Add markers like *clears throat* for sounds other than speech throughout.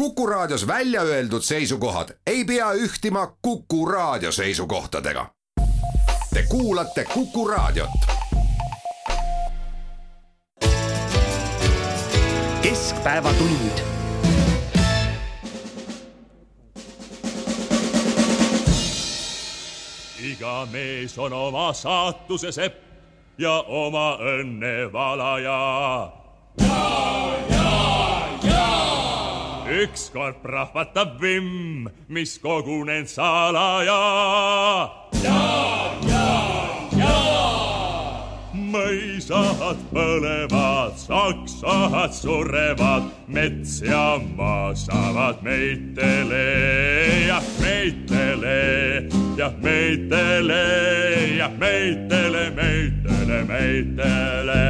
Kuku Raadios välja öeldud seisukohad ei pea ühtima Kuku Raadio seisukohtadega. Te kuulate Kuku Raadiot. keskpäevatund iga mees on oma saatuse sepp ja oma õnne valaja. Ükskord prahvatab vimm, mis kogunenud salaja. Mõisad põlevad, saksad surevad, mets ja maa saavad meitele ja meitele ja meitele ja meitele, meitele, meitele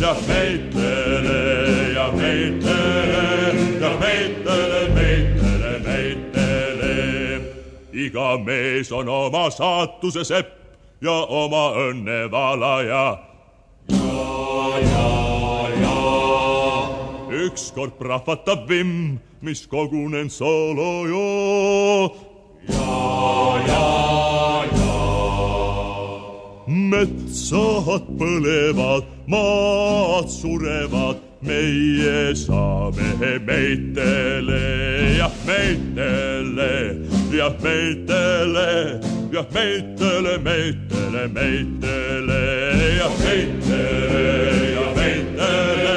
ja meitele ja meitele ja meitele, meitele, meitele. iga mees on oma saatuse sepp ja oma õnne valaja ükskord prahvatab vimm, mis kogunen salaja. metsad põlevad, maad surevad, meie saame meitele, jah meitele, jah meitele, jah meitele, meitele, meitele, jah meitele, jah meitele,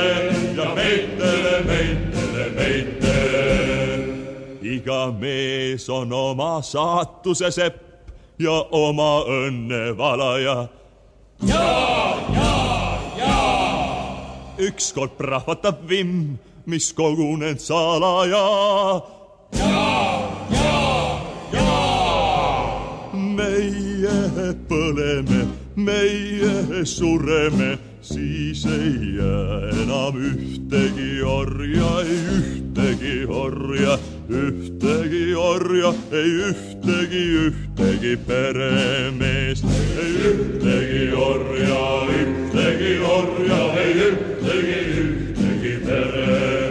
jah meitele, meitele, meitele. iga mees on oma saatuse sepp ja oma õnne valaja. ükskord prahvatab vimm, mis kogunenud salaja. Meie sureme, siis ei jää enam ühtegi orja, ei ühtegi orja, ühtegi orja, ei ühtegi, ühtegi peremeest, ei ühtegi orja, ühtegi orja, ei ühtegi, ühtegi peremeest.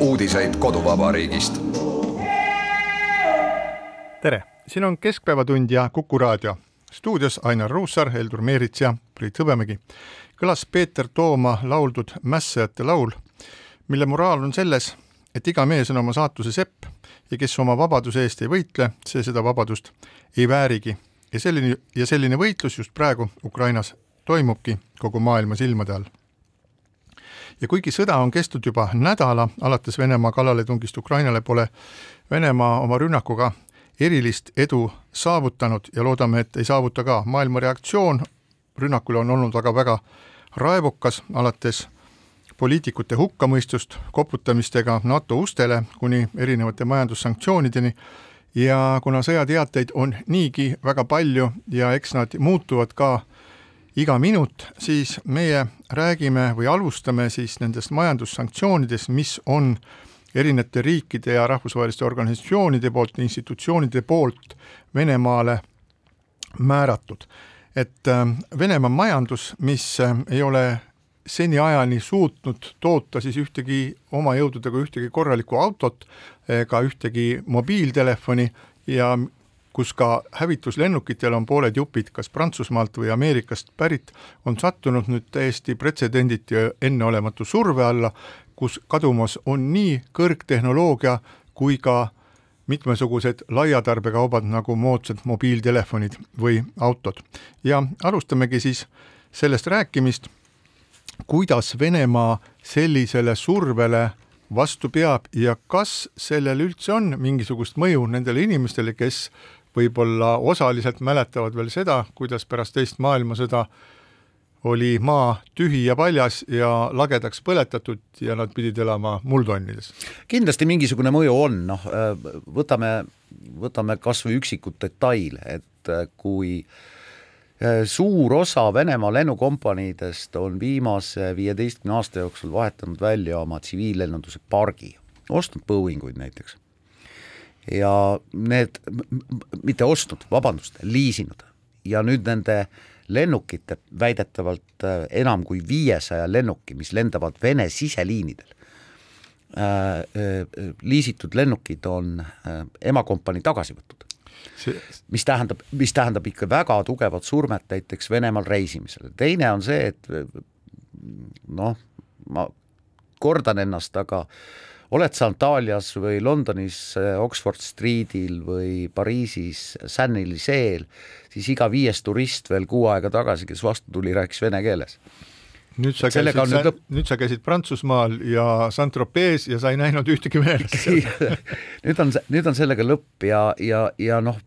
Uudiseid koduvabariigist. tere, siin on Keskpäevatund ja Kuku raadio. stuudios Ainar Ruussaar, Heldur Meerits ja Priit Hõbemägi. kõlas Peeter Tooma lauldud Mässajate laul, mille moraal on selles, et iga mees on oma saatuse sepp ja kes oma vabaduse eest ei võitle, see seda vabadust ei väärigi. ja selline, ja selline võitlus just praegu Ukrainas toimubki kogu maailma silmade all ja kuigi sõda on kestnud juba nädala, alates Venemaa kallaletungist Ukrainale, pole Venemaa oma rünnakuga erilist edu saavutanud ja loodame, et ei saavuta ka. maailma reaktsioon rünnakule on olnud aga väga raevukas, alates poliitikute hukkamõistust, koputamistega NATO ustele kuni erinevate majandussanktsioonideni ja kuna sõjateateid on niigi väga palju ja eks nad muutuvad ka iga minut, siis meie räägime või alustame siis nendest majandussanktsioonidest, mis on erinevate riikide ja rahvusvaheliste organisatsioonide poolt, institutsioonide poolt Venemaale määratud. et äh, Venemaa majandus, mis äh, ei ole seniajani suutnud toota siis ühtegi oma jõududega ühtegi korralikku autot ega ühtegi mobiiltelefoni ja kus ka hävituslennukitel on pooled jupid kas Prantsusmaalt või Ameerikast pärit, on sattunud nüüd täiesti pretsedenditu ja enneolematu surve alla, kus kadumas on nii kõrgtehnoloogia kui ka mitmesugused laiatarbekaubad nagu moodsad mobiiltelefonid või autod. ja alustamegi siis sellest rääkimist, kuidas Venemaa sellisele survele vastu peab ja kas sellel üldse on mingisugust mõju nendele inimestele, kes võib-olla osaliselt mäletavad veel seda, kuidas pärast teist maailmasõda oli maa tühi ja paljas ja lagedaks põletatud ja nad pidid elama muldonnides. kindlasti mingisugune mõju on, noh võtame, võtame kas või üksikud detaile, et kui suur osa Venemaa lennukompaniidest on viimase viieteistkümne aasta jooksul vahetanud välja oma tsiviillennunduse pargi, ostnud Boeinguid näiteks ja need, mitte ostnud, vabandust, liisinud. Ja nüüd nende lennukite väidetavalt äh, enam kui viiesaja lennuki, mis lendavad Vene siseliinidel äh,, äh, liisitud lennukid on äh, emakompanii tagasi võtnud. See... mis tähendab, mis tähendab ikka väga tugevat surmet näiteks Venemaal reisimisele, teine on see, et noh, ma kordan ennast, aga oled sa Antalyas või Londonis eh, Oxford Streetil või Pariisis Saint-Élyseel, siis iga viies turist veel kuu aega tagasi, kes vastu tuli, rääkis vene keeles. Nüüd sa käisid, nüüd, nüüd sa käisid Prantsusmaal ja Saint-Tropez ja sa ei näinud ühtegi venelast *laughs* seal nüüd on, nüüd on sellega lõpp ja, ja, ja noh,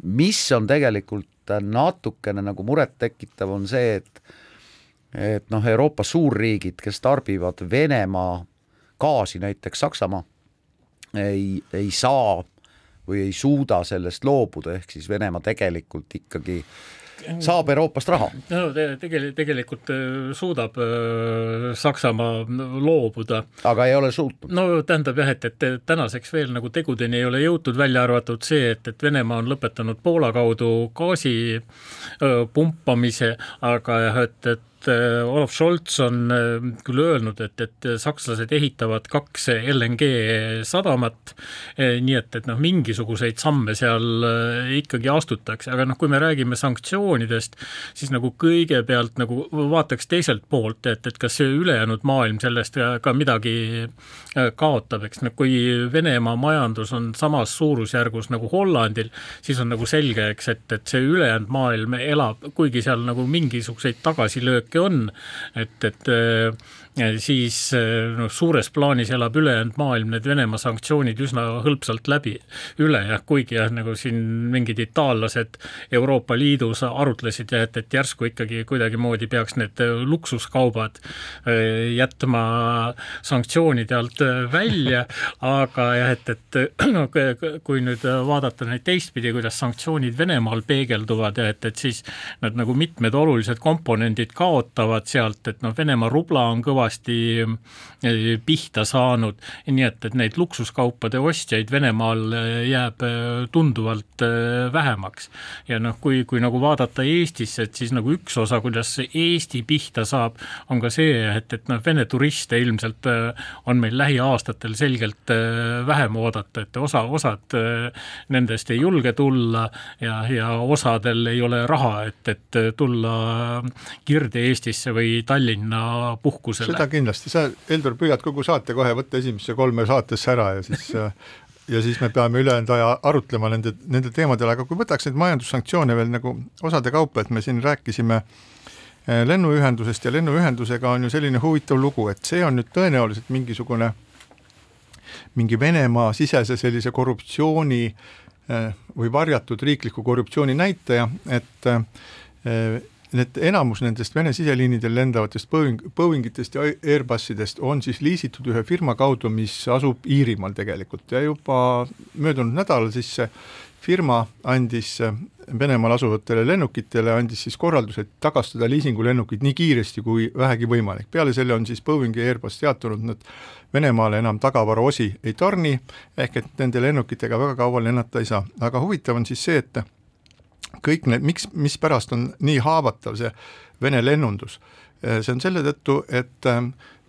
mis on tegelikult natukene nagu murettekitav, on see, et et noh, Euroopa suurriigid, kes tarbivad Venemaa gaasi, näiteks Saksamaa, ei, ei saa või ei suuda sellest loobuda, ehk siis Venemaa tegelikult ikkagi saab Euroopast raha. no te, tegelikult, tegelikult äh, suudab äh, Saksamaa loobuda. aga ei ole suutnud? no tähendab jah, et, et tänaseks veel nagu tegudeni ei ole jõutud, välja arvatud see, et, et Venemaa on lõpetanud Poola kaudu gaasi öö, pumpamise, aga jah, et, et et äh, Olav Scholz on äh, küll öelnud, et, et sakslased ehitavad kaks LNG sadamat, äh, nii et, et noh, mingisuguseid samme seal ikkagi astutakse, aga noh, kui me räägime sanktsioonidest, siis nagu kõigepealt nagu vaataks teiselt poolt, et, et kas see ülejäänud maailm sellest ka midagi kaotab, eks noh, kui Venemaa majandus on samas suurusjärgus nagu Hollandil, siis on nagu selge, eks, et, et see ülejäänud maailm elab, kuigi seal nagu mingisuguseid tagasilööke siiski on, et, et äh, siis äh, noh, suures plaanis elab ülejäänud maailm need Venemaa sanktsioonid üsna hõlpsalt läbi üle jah, kuigi jah, nagu siin mingid itaallased Euroopa Liidus arutlesid ja et, et järsku ikkagi kuidagimoodi peaks need luksuskaubad äh, jätma sanktsioonide alt välja, *laughs* aga jah, et, et *clears throat* noh, kui nüüd vaadata neid teistpidi, kuidas sanktsioonid Venemaal peegelduvad ja et, et siis nad nagu mitmed olulised komponendid kaotavad, sealt, et noh, Venemaa rubla on kõvasti eh, pihta saanud, nii et, et neid luksuskaupade ostjaid Venemaal eh, jääb eh, tunduvalt vähemaks. ja noh, kui, kui nagu vaadata Eestisse, et siis nagu üks osa, kuidas Eesti pihta saab, on ka see, et, et noh, Vene turiste ilmselt on meil lähiaastatel selgelt vähem oodata, et osa, osad nendest ei julge tulla ja, ja osadel ei ole raha, et, et tulla Kirde-Eesti Eestisse või Tallinna puhkusele. Seda kindlasti, sa, Heldur, püüad kogu saate kohe võtta esimesse kolme saatesse ära ja siis ja siis me peame ülejäänud aja arutlema nende, nende teemadel, aga kui võtaks neid majandussanktsioone veel nagu osade kaupa, et me siin rääkisime eh, lennuühendusest ja lennuühendusega on ju selline huvitav lugu, et see on nüüd tõenäoliselt mingisugune mingi Venemaa sisese sellise korruptsiooni eh, või varjatud riikliku korruptsiooni näitaja, et need enamus nendest Vene siseliinidel lendavatest Boeing, Boeingitest ja Airbusidest on siis liisitud ühe firma kaudu, mis asub Iirimaal tegelikult ja juba möödunud nädalal siis see firma andis Venemaal asuvatele lennukitele, andis siis korralduse tagastada liisingulennukid nii kiiresti kui vähegi võimalik. peale selle on siis Boeing ja Airbus teatanud, nad Venemaale enam tagavaraosi ei tarni, ehk et nende lennukitega väga kaua lennata ei saa, aga huvitav on siis see, et kõik need, miks, mispärast on nii haavatav see Vene lennundus, see on selle tõttu, et äh,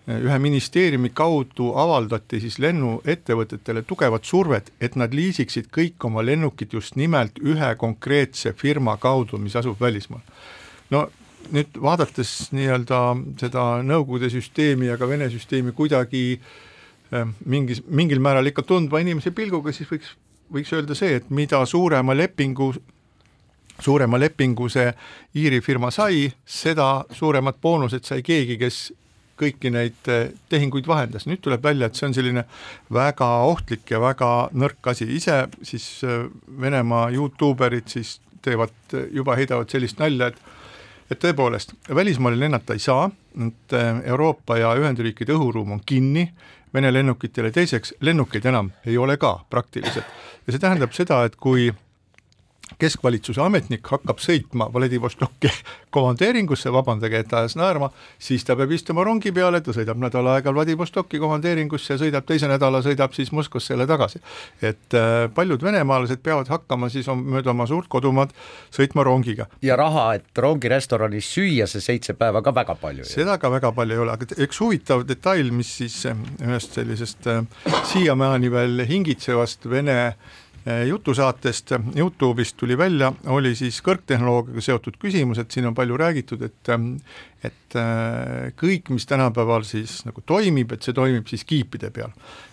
ühe ministeeriumi kaudu avaldati siis lennuettevõtetele tugevat survet, et nad liisiksid kõik oma lennukid just nimelt ühe konkreetse firma kaudu, mis asub välismaal. no nüüd vaadates nii-öelda seda Nõukogude süsteemi ja ka Vene süsteemi kuidagi äh, mingis, mingil määral ikka tundva inimese pilguga, siis võiks, võiks öelda see, et mida suurema lepingu suurema lepingu see Iiri firma sai, seda suuremad boonused sai keegi, kes kõiki neid eh, tehinguid vahendas, nüüd tuleb välja, et see on selline väga ohtlik ja väga nõrk asi, ise siis eh, Venemaa Youtuberid siis teevad, juba heidavad sellist nalja, et et tõepoolest, välismaale lennata ei saa, et eh, Euroopa ja Ühendriikide õhuruum on kinni Vene lennukitele, teiseks lennukeid enam ei ole ka praktiliselt. Ja see tähendab seda, et kui keskvalitsuse ametnik hakkab sõitma Vladivostokki *laughs* komandeeringusse, vabandage, et ajas naerma, siis ta peab istuma rongi peale, ta sõidab nädal aega Vladivostokki komandeeringusse ja sõidab teise nädala, sõidab siis Moskvasse jälle tagasi. et äh, paljud venemaalased peavad hakkama siis on mööda oma suurt kodumaad sõitma rongiga. ja raha, et rongirestoranis süüa see seitse päeva ka väga palju. seda ka väga palju ei ole, aga üks huvitav detail, mis siis äh, ühest sellisest äh, siiamaani veel hingitsevast Vene äh, jutusaatest Youtube'ist tuli välja, oli siis kõrgtehnoloogiaga seotud küsimus, et siin on palju räägitud, et et eh, kõik, mis tänapäeval siis nagu toimib, et see toimib siis kiipide peal.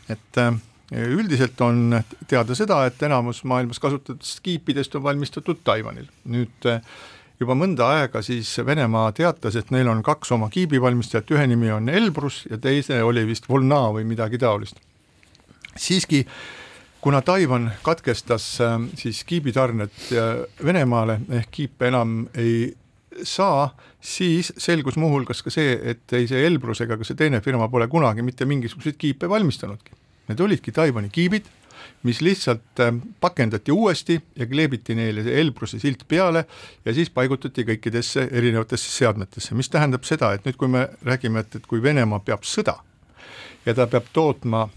et eh, üldiselt on teada seda, et enamus maailmas kasutatud kiipidest on valmistatud Taiwanil, nüüd juba mõnda aega siis Venemaa teatas, et neil on kaks oma kiibivalmistajat, ühe nimi on Elbrus ja teise oli vist Volna või midagi taolist. siiski äh, kuna Taiwan katkestas äh, siis kiibitarned äh, Venemaale ehk kiipe enam ei saa, siis selgus muuhulgas ka see, et ei see Elbrus ega ka see teine firma pole kunagi mitte mingisuguseid kiipe valmistanudki. Need olidki Taiwan'i kiibid, mis lihtsalt äh, pakendati uuesti ja kleebiti neile see Elbruse silt peale ja siis paigutati kõikidesse erinevatesse seadmetesse, mis tähendab seda, et nüüd, kui me räägime, et, et kui Venemaa peab sõda ja ta peab tootma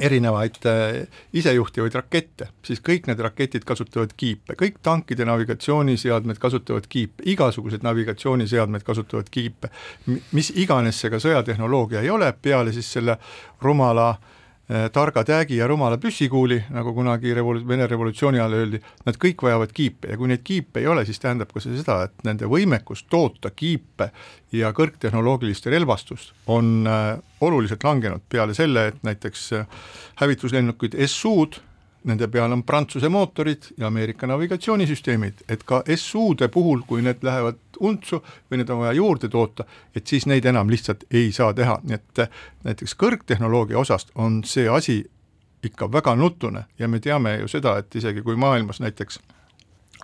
erinevaid äh, isejuhtivaid rakette, siis kõik need raketid kasutavad kiipe, kõik tankide navigatsiooniseadmed kasutavad kiipe, igasugused navigatsiooniseadmed kasutavad kiipe, mis iganes see ka sõjatehnoloogia ei ole, peale siis selle rumala äh, targa täägi ja rumala püssikuuli, nagu kunagi revolu-, Vene revolutsiooni ajal öeldi, nad kõik vajavad kiipe. Ja kui neid kiipe ei ole, siis tähendab ka see seda, et nende võimekus toota kiipe ja kõrgtehnoloogilist relvastust on äh, oluliselt langenud. Peale selle, et näiteks äh, hävituslennukid SU-d nende peal on Prantsuse mootorid ja Ameerika navigatsioonisüsteemid, et ka SU-de puhul, kui need lähevad untsu või need on vaja juurde toota, et siis neid enam lihtsalt ei saa teha, nii et näiteks kõrgtehnoloogia osast on see asi ikka väga nutune ja me teame ju seda, et isegi kui maailmas näiteks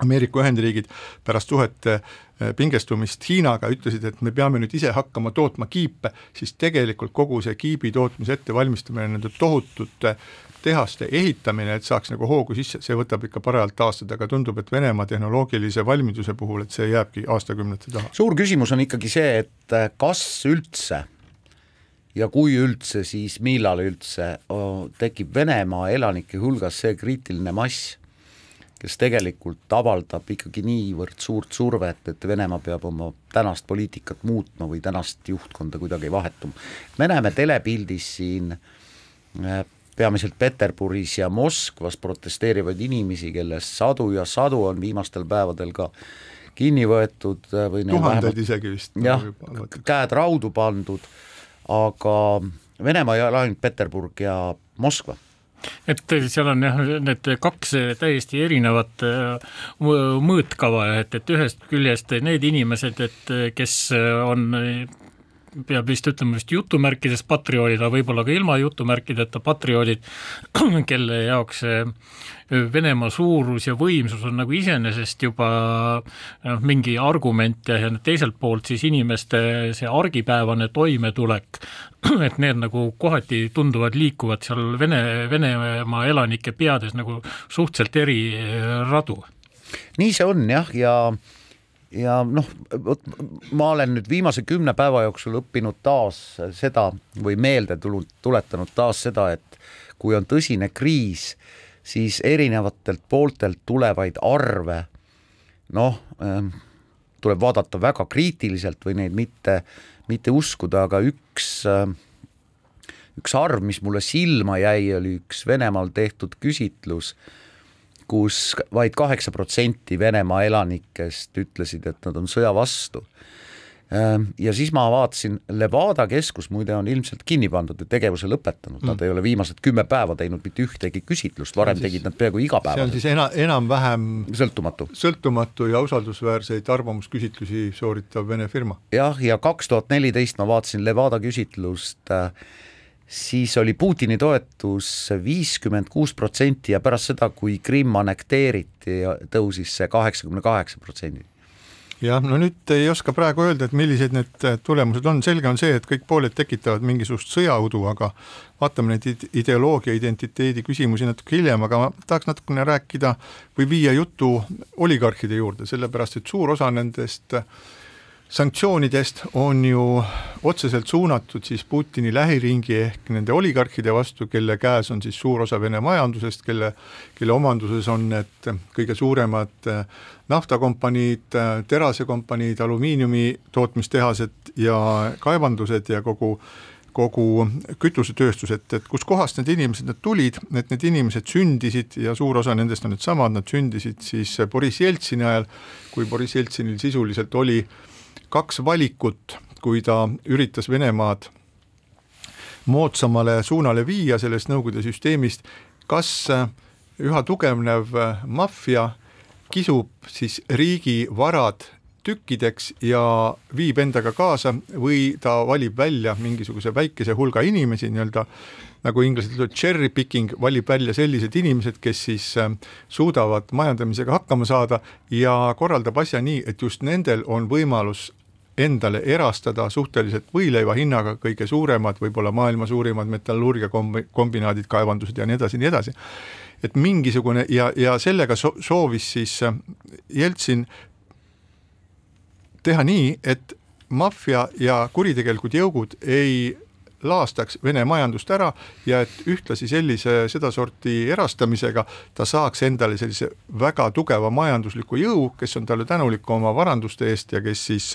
Ameerika Ühendriigid pärast suhete eh, pingestumist Hiinaga ütlesid, et me peame nüüd ise hakkama tootma kiipe, siis tegelikult kogu see kiibi tootmise ettevalmistamine, nende tohutute tehaste ehitamine, et saaks nagu hoogu sisse, see võtab ikka parajalt aastaid, aga tundub, et Venemaa tehnoloogilise valmiduse puhul, et see jääbki aastakümnete taha. suur küsimus on ikkagi see, et äh, kas üldse ja kui üldse, siis millal üldse tekib Venemaa elanike hulgas see kriitiline mass, kes tegelikult avaldab ikkagi niivõrd suurt survet, et Venemaa peab oma tänast poliitikat muutma või tänast juhtkonda kuidagi vahetuma. me näeme telepildis siin äh, peamiselt Peterburis ja Moskvas protesteerivaid inimesi, kellest sadu ja sadu on viimastel päevadel ka kinni võetud või tuhandeid isegi vist. jah, käed raudu pandud, aga Venemaa ei ole ainult Peterburg ja Moskva et seal on jah, need kaks täiesti erinevat äh, mõõtkava, et, et ühest küljest need inimesed, et kes on peab vist ütlema vist jutumärkides patrioodid, aga võib-olla ka ilma jutumärkideta patrioodid, *clears throat* kelle jaoks see Venemaa suurus ja võimsus on nagu iseenesest juba noh, mingi argument ja, ja teiselt poolt siis inimeste see argipäevane toimetulek, *clears throat* et need nagu kohati tunduvad liikuvad seal Vene, Venemaa elanike peades nagu suhteliselt eri radu. nii see on jah, ja, ja ja noh, vot ma olen nüüd viimase kümne päeva jooksul õppinud taas seda või meelde tulnud, tuletanud taas seda, et kui on tõsine kriis, siis erinevatelt pooltelt tulevaid arve noh äh,, tuleb vaadata väga kriitiliselt või neid mitte, mitte uskuda, aga üks äh, üks arv, mis mulle silma jäi, oli üks Venemaal tehtud küsitlus kus vaid kaheksa protsenti Venemaa elanikest ütlesid, et nad on sõja vastu. Ehm, ja siis ma vaatasin, Levada keskus muide on ilmselt kinni pandud ja tegevuse lõpetanud mm., nad ei ole viimased kümme päeva teinud mitte ühtegi küsitlust, varem siis, tegid nad peaaegu igapäevaselt. see on siis ena, enam-vähem sõltumatu. sõltumatu ja usaldusväärseid arvamusküsitlusi sooritav Vene firma. jah, ja kaks tuhat neliteist ma vaatasin Levada küsitlust äh, siis oli Putini toetus viiskümmend kuus protsenti ja pärast seda, kui Krimm annekteeriti, tõusis see kaheksakümne kaheksa protsendini. jah, no nüüd ei oska praegu öelda, et millised need tulemused on, selge on see, et kõik pooled tekitavad mingisugust sõjaudu, aga vaatame neid ideoloogia, identiteedi küsimusi natuke hiljem, aga ma tahaks natukene rääkida või viia jutu oligarhide juurde, sellepärast et suur osa nendest äh, sanktsioonidest on ju otseselt suunatud siis Putini lähiringi ehk nende oligarhide vastu, kelle käes on siis suur osa Vene majandusest, kelle, kelle omanduses on need kõige suuremad äh, naftakompaniid, äh, terasekompaniid, alumiiniumi tootmistehased ja kaevandused ja kogu kogu kütusetööstus, et, et kuskohast need inimesed need tulid, et need inimesed sündisid ja suur osa nendest on needsamad, nad sündisid siis Boriss Jeltsini ajal, kui Boriss Jeltsinil sisuliselt oli kaks valikut, kui ta üritas Venemaad moodsamale suunale viia sellest Nõukogude süsteemist, kas äh, üha tugevnev äh, maffia kisub siis riigi varad tükkideks ja viib endaga kaasa või ta valib välja mingisuguse väikese hulga inimesi, nii-öelda nagu inglased ütlevad, cherry picking, valib välja sellised inimesed, kes siis äh, suudavad majandamisega hakkama saada ja korraldab asja nii, et just nendel on võimalus endale erastada suhteliselt võileiva hinnaga kõige suuremad, võib-olla maailma suurimad metallurgiakombinaadid, kaevandused ja nii edasi, nii edasi. et mingisugune ja, ja sellega so soovis siis äh, Jeltsin teha nii, et maffia ja kuritegelikud jõugud ei laastaks Vene majandust ära ja et ühtlasi sellise sedasorti erastamisega ta saaks endale sellise väga tugeva majandusliku jõu, kes on talle tänulik oma varanduste eest ja kes siis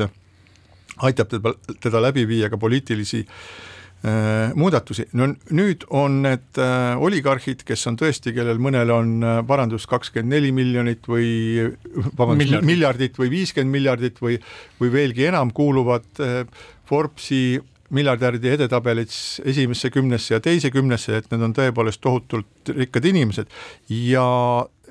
aitab teda, teda läbi viia ka poliitilisi äh, muudatusi, no nüüd on need äh, oligarhid, kes on tõesti, kellel mõnel on äh, varandus kakskümmend neli miljonit või vabandust, miljardit. miljardit või viiskümmend miljardit või, või veelgi enam, kuuluvad äh, Forbesi miljardäride edetabelis esimesse kümnesse ja teise kümnesse, et need on tõepoolest tohutult rikkad inimesed ja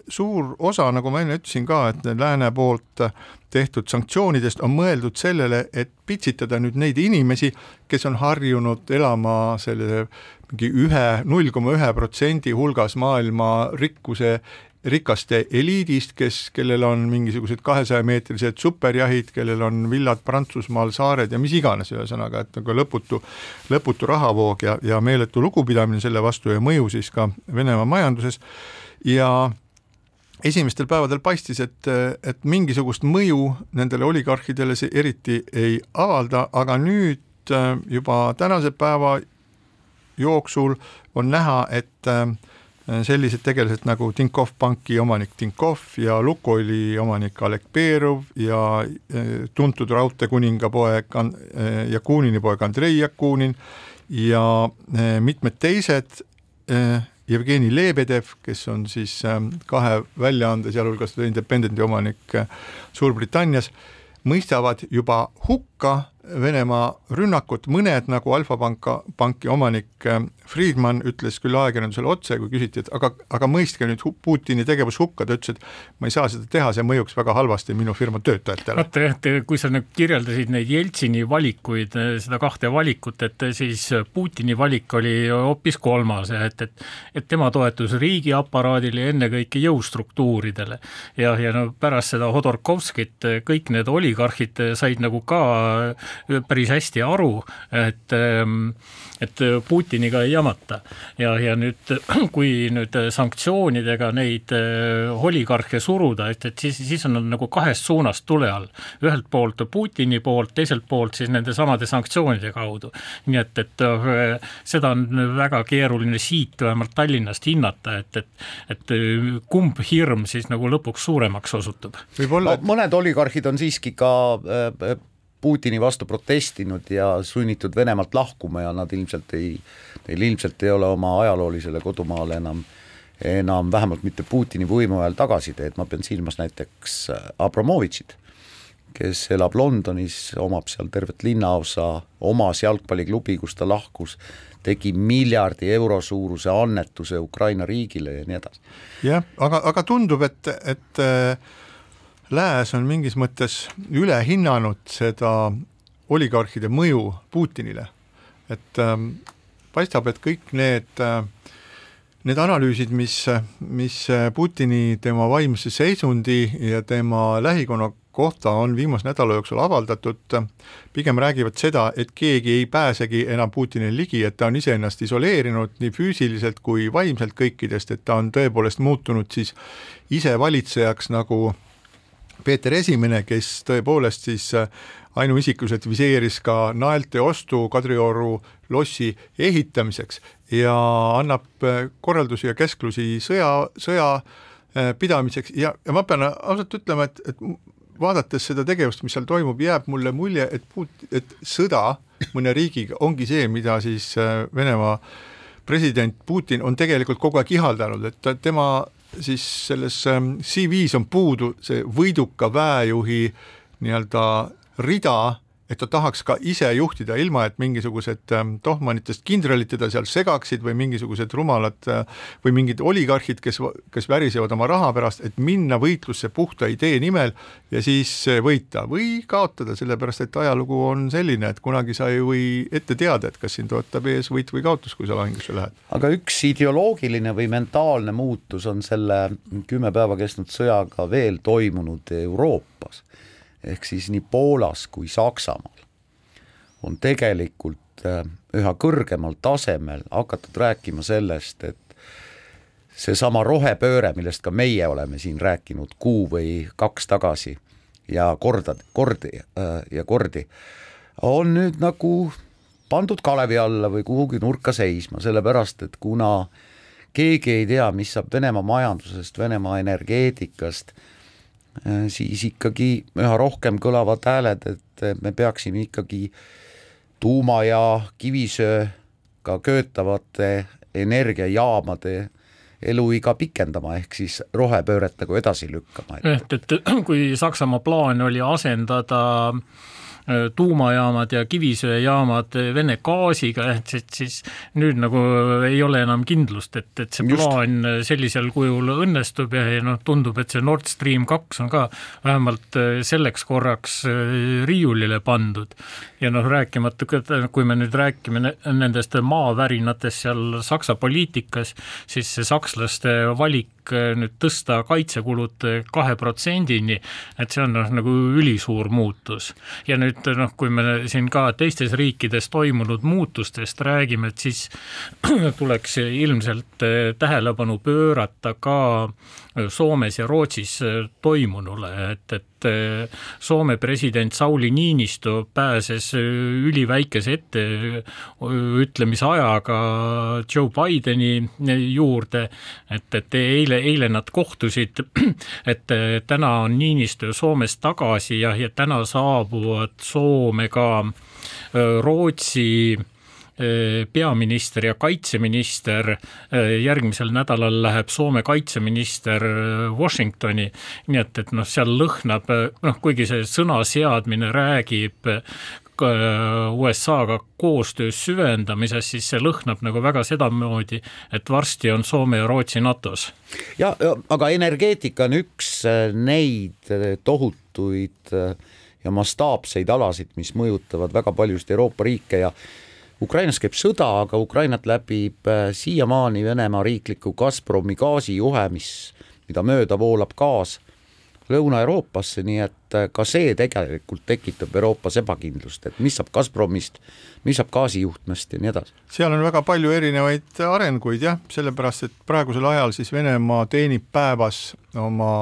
suur osa, nagu ma enne ütlesin ka, et lääne poolt tehtud sanktsioonidest on mõeldud sellele, et pitsitada nüüd neid inimesi, kes on harjunud elama selle mingi ühe, null koma ühe protsendi hulgas maailma rikkuse rikaste eliidist, kes, kellel on mingisugused kahesajameetrised superjahid, kellel on villad Prantsusmaal, saared ja mis iganes, ühesõnaga, et nagu lõputu, lõputu rahavoog ja, ja meeletu lugupidamine selle vastu ja mõju siis ka Venemaa majanduses. Ja esimestel päevadel paistis, et, et mingisugust mõju nendele oligarhidele see eriti ei avalda, aga nüüd äh, juba tänase päeva jooksul on näha, et äh, sellised tegelased nagu Tinkoff panki omanik Tinkoff ja Lukoili omanik Alek Berov ja äh, tuntud raudteekuninga poeg Jakunini poeg Andrei Jakunin ja mitmed teised Jevgeni Lebedev, kes on siis ähm, kahe väljaande, sealhulgas The Independendi omanik äh, Suurbritannias, mõistavad juba hukka Venemaa rünnakut, mõned nagu Alfa panka, panki omanik äh, Friedman ütles küll ajakirjandusele otse, kui küsiti, et aga, aga mõistke nüüd Putini tegevus hukka, ta ütles, et ma ei saa seda teha, see mõjuks väga halvasti minu firma töötajatele. vaata jah, kui sa nüüd kirjeldasid neid Jeltsini valikuid, seda kahte valikut, et siis Putini valik oli hoopis kolmas, et, et et tema toetus riigiaparaadile ja ennekõike jõustruktuuridele. ja, ja no pärast seda Hodorkovskit kõik need oligarhid said nagu ka päris hästi aru, et et Putiniga ei jamata. ja, ja nüüd, *clears throat* kui nüüd sanktsioonidega neid äh, oligarhe suruda, et, et siis, siis on nad nagu kahest suunast tule all. ühelt poolt Putini poolt, teiselt poolt siis nende samade sanktsioonide kaudu. nii et, et äh, seda on väga keeruline siit vähemalt Tallinnast hinnata, et, et, et äh, kumb hirm siis nagu lõpuks suuremaks osutub. võib-olla no, mõned oligarhid on siiski ka Putini vastu protestinud ja sunnitud Venemaalt lahkuma ja nad ilmselt ei, neil ilmselt ei ole oma ajaloolisele kodumaale enam enam vähemalt mitte Putini võimu ajal tagasiteed, ma pean silmas näiteks äh, Abramovitšit, kes elab Londonis, omab seal tervet linnaosa, omas jalgpalliklubi, kus ta lahkus, tegi miljardi euro suuruse annetuse Ukraina riigile ja nii edasi. jah, aga, aga tundub, et, et äh Lääs on mingis mõttes üle hinnanud seda oligarhide mõju Putinile. et ähm, paistab, et kõik need äh, need analüüsid, mis, mis Putini, tema vaimse seisundi ja tema lähikonna kohta on viimase nädala jooksul avaldatud, pigem räägivad seda, et keegi ei pääsegi enam Putinile ligi, et ta on iseennast isoleerinud nii füüsiliselt kui vaimselt kõikidest, et ta on tõepoolest muutunud siis isevalitsejaks nagu Peeter Esimene, kes tõepoolest siis ainuisikuliselt viseeris ka naelte ostu Kadrioru lossi ehitamiseks ja annab korraldusi ja käsklusi sõja, sõja Äh, pidamiseks. Ja, ja ma pean ausalt ütlema, et, et vaadates seda tegevust, mis seal toimub, jääb mulle mulje, et Put-, et sõda mõne riigiga ongi see, mida siis äh, Venemaa president Putin on tegelikult kogu aeg ihaldanud, et ta, tema siis selles ähm, CV-s on puudu see võiduka väejuhi nii-öelda rida et ta tahaks ka ise juhtida, ilma et mingisugused ähm, tohmanitest kindralid teda seal segaksid või mingisugused rumalad äh, või mingid oligarhid, kes, kes värisevad oma raha pärast, et minna võitlusse puhta idee nimel ja siis võita või kaotada, sellepärast et ajalugu on selline, et kunagi sa ei või ette teada, et kas sind ootab ees võit või kaotus, kui sa lahingusse lähed. aga üks ideoloogiline või mentaalne muutus on selle kümme päeva kestnud sõjaga veel toimunud Euroopas ehk siis nii Poolas kui Saksamaal on tegelikult äh, üha kõrgemal tasemel hakatud rääkima sellest, et seesama rohepööre, millest ka meie oleme siin rääkinud kuu või kaks tagasi ja kordad, kordi äh, ja kordi, on nüüd nagu pandud kalevi alla või kuhugi nurka seisma, sellepärast et kuna keegi ei tea, mis saab Venemaa majandusest, Venemaa energeetikast siis ikkagi üha rohkem kõlavad hääled, et me peaksime ikkagi tuuma- ja kivisööga köötavate energiajaamade eluiga pikendama, ehk siis rohepööret nagu edasi lükkama. et, et kui Saksamaa plaan oli asendada äh, Äh, tuumajaamad ja kivisöejaamad Vene gaasiga, et siis, siis nüüd nagu ei ole enam kindlust, et, et see Just. plaan sellisel kujul õnnestub ja, ja noh, tundub, et see Nord Stream kaks on ka vähemalt äh, selleks korraks äh, riiulile pandud. ja noh, rääkimata, kui me nüüd räägime nendest maavärinatest seal Saksa poliitikas, siis see sakslaste valik nüüd tõsta kaitsekulud kahe protsendini, et see on noh, nagu ülisuur muutus. ja nüüd et noh, kui me siin ka teistes riikides toimunud muutustest räägime, et siis *clears throat* tuleks ilmselt eh, tähelepanu pöörata ka Soomes ja Rootsis eh, toimunule, et, et eh, Soome president Sauli Niinisto pääses üliväikese etteütlemise ajaga Joe Bideni juurde, et, et eile, eile nad kohtusid, *clears throat* et täna on Niinisto Soomest tagasi ja, ja täna saabuvad Soome ka Rootsi peaminister ja kaitseminister, järgmisel nädalal läheb Soome kaitseminister Washingtoni, nii et, et noh, seal lõhnab, noh kuigi see sõna seadmine räägib USA-ga koostöös süvendamises, siis see lõhnab nagu väga sedamoodi, et varsti on Soome ja Rootsi NATO-s. ja, aga energeetika on üks neid tohutuid äh, ja mastaapseid alasid, mis mõjutavad väga paljusid Euroopa riike ja Ukrainas käib sõda, aga Ukrainat läbib äh, siiamaani Venemaa riikliku Gazpromi gaasijuhe, mis, mida mööda voolab gaas Lõuna-Euroopasse, nii et äh, ka see tegelikult tekitab Euroopas ebakindlust, et mis saab Gazpromist, mis saab gaasijuhtmest ja nii edasi. seal on väga palju erinevaid arenguid jah, sellepärast et praegusel ajal siis Venemaa teenib päevas oma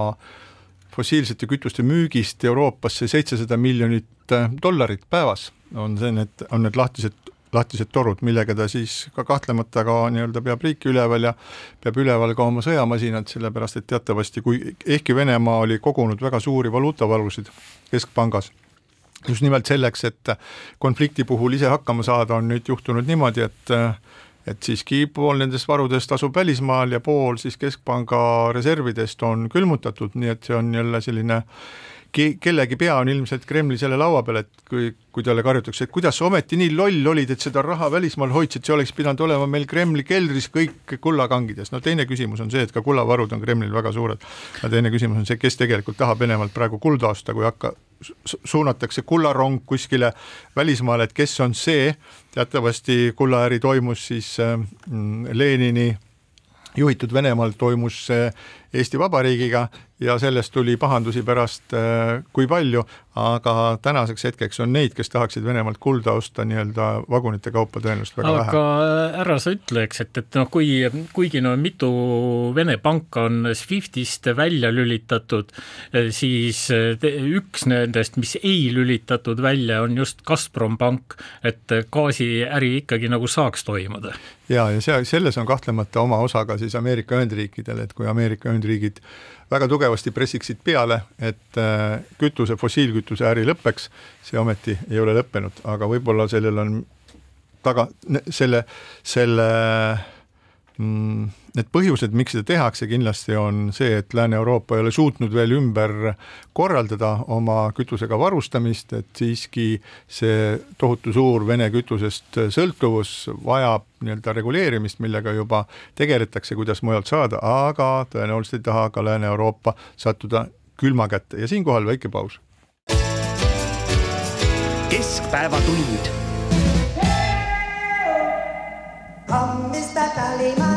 fossiilsete kütuste müügist Euroopasse seitsesada miljonit äh, dollarit päevas, on see, need, on need lahtised lahtised torud, millega ta siis ka kahtlemata ka nii-öelda peab riiki üleval ja peab üleval ka oma sõjamasinad, sellepärast et teatavasti kui, ehkki Venemaa oli kogunud väga suuri valuutavarusid keskpangas, just nimelt selleks, et konflikti puhul ise hakkama saada, on nüüd juhtunud niimoodi, et äh, et siiski pool nendest varudest asub välismaal ja pool siis Keskpanga reservidest on külmutatud, nii et see on jälle selline ke-, kellegi pea on ilmselt Kremli selle laua peal, et kui, kui talle karjutakse, et kuidas sa ometi nii loll olid, et seda raha välismaal hoidsid, see oleks pidanud olema meil Kremli keldris kõik kullakangides. no teine küsimus on see, et ka kullavarud on Kremlil väga suured. ja teine küsimus on see, kes tegelikult tahab Venemaalt praegu kulda osta, kui hakka, suunatakse kullarong kuskile välismaale, et kes on see, teatavasti kullaäri toimus siis äh, Lenini juhitud Venemaal toimus Eesti Vabariigiga ja sellest tuli pahandusi pärast äh, kui palju, aga tänaseks hetkeks on neid, kes tahaksid Venemaalt kulda osta nii-öelda vagunite kaupa tõenäoliselt väga aga vähe. aga ära sa ütle, eks, et, et noh, kui, kuigi no mitu Vene panka on SWIFTist välja lülitatud, siis te, üks nendest, mis ei lülitatud välja, on just Gazprom pank, et gaasiäri ikkagi nagu saaks toimuda. Ja, ja see, selles on kahtlemata oma osa ka siis Ameerika Ühendriikidel, et kui Ameerika Ühendriigid väga tugevasti pressiksid peale, et äh, kütuse, fossiilkütuse äri lõpeks, see ometi ei ole lõppenud, aga võib-olla sellel on taga, selle, selle mm, need põhjused, miks seda tehakse, kindlasti on see, et Lääne-Euroopa ei ole suutnud veel ümber korraldada oma kütusega varustamist, et siiski see tohutu suur Vene kütusest sõltuvus vajab nii-öelda reguleerimist, millega juba tegeletakse, kuidas mujalt saada, aga tõenäoliselt ei taha ka Lääne-Euroopa sattuda külma kätte ja siinkohal väike paus. keskpäevatund Come Mr.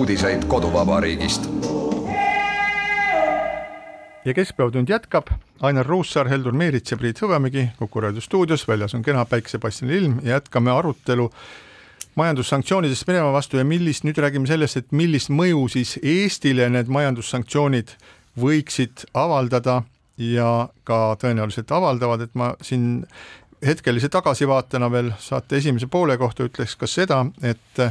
uudiseid koduvabariigist. ja Keskpäevatund jätkab, Ainar Ruussaar, Heldur Meerits ja Priit Hõbemägi Kuku raadio stuudios, väljas on kena päiksepaistline ilm. Ja jätkame arutelu majandussanktsioonidest Venemaa vastu ja millist, nüüd räägime sellest, et millist mõju siis Eestile need majandussanktsioonid võiksid avaldada ja ka tõenäoliselt avaldavad, et ma siin hetkelise tagasivaatena veel saate esimese poole kohta ütleks ka seda, et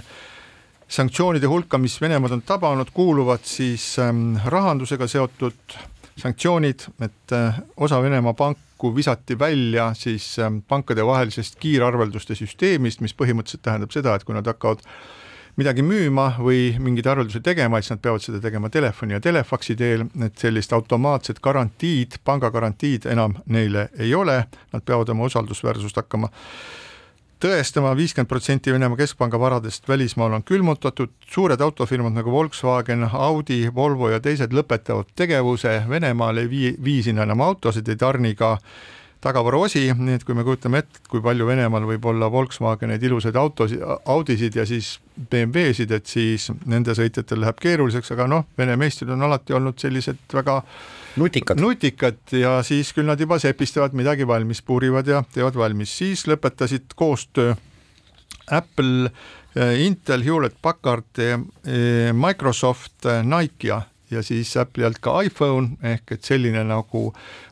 sanktsioonide hulka, mis Venemaad on tabanud, kuuluvad siis ähm, rahandusega seotud sanktsioonid, et äh, osa Venemaa panku visati välja siis ähm, pankadevahelisest kiirarvelduste süsteemist, mis põhimõtteliselt tähendab seda, et kui nad hakkavad midagi müüma või mingeid arveldusi tegema, siis nad peavad seda tegema telefoni ja telefaksi teel, et sellist automaatset garantiid, pangagarantiid enam neile ei ole, nad peavad oma usaldusväärsust hakkama tõestama, viiskümmend protsenti Venemaa Keskpanga varadest välismaal on külmutatud, suured autofirmad nagu Volkswagen, Audi, Volvo ja teised lõpetavad tegevuse, Venemaal ei vii, vii sinna enam autosid, ei tarni ka tagavaraosi, nii et kui me kujutame ette, kui palju Venemaal võib olla Volkswageneid, ilusaid autosid, Audisid ja siis BMW-sid, et siis nende sõitjatel läheb keeruliseks, aga noh, Vene meistrid on alati olnud sellised väga nutikad. nutikad ja siis küll nad juba sepistavad midagi valmis, puurivad ja teevad valmis, siis lõpetasid koostöö Apple, Intel, Hewlett Packard, Microsoft, Nike ja ja siis Apple'i alt ka iPhone ehk et selline nagu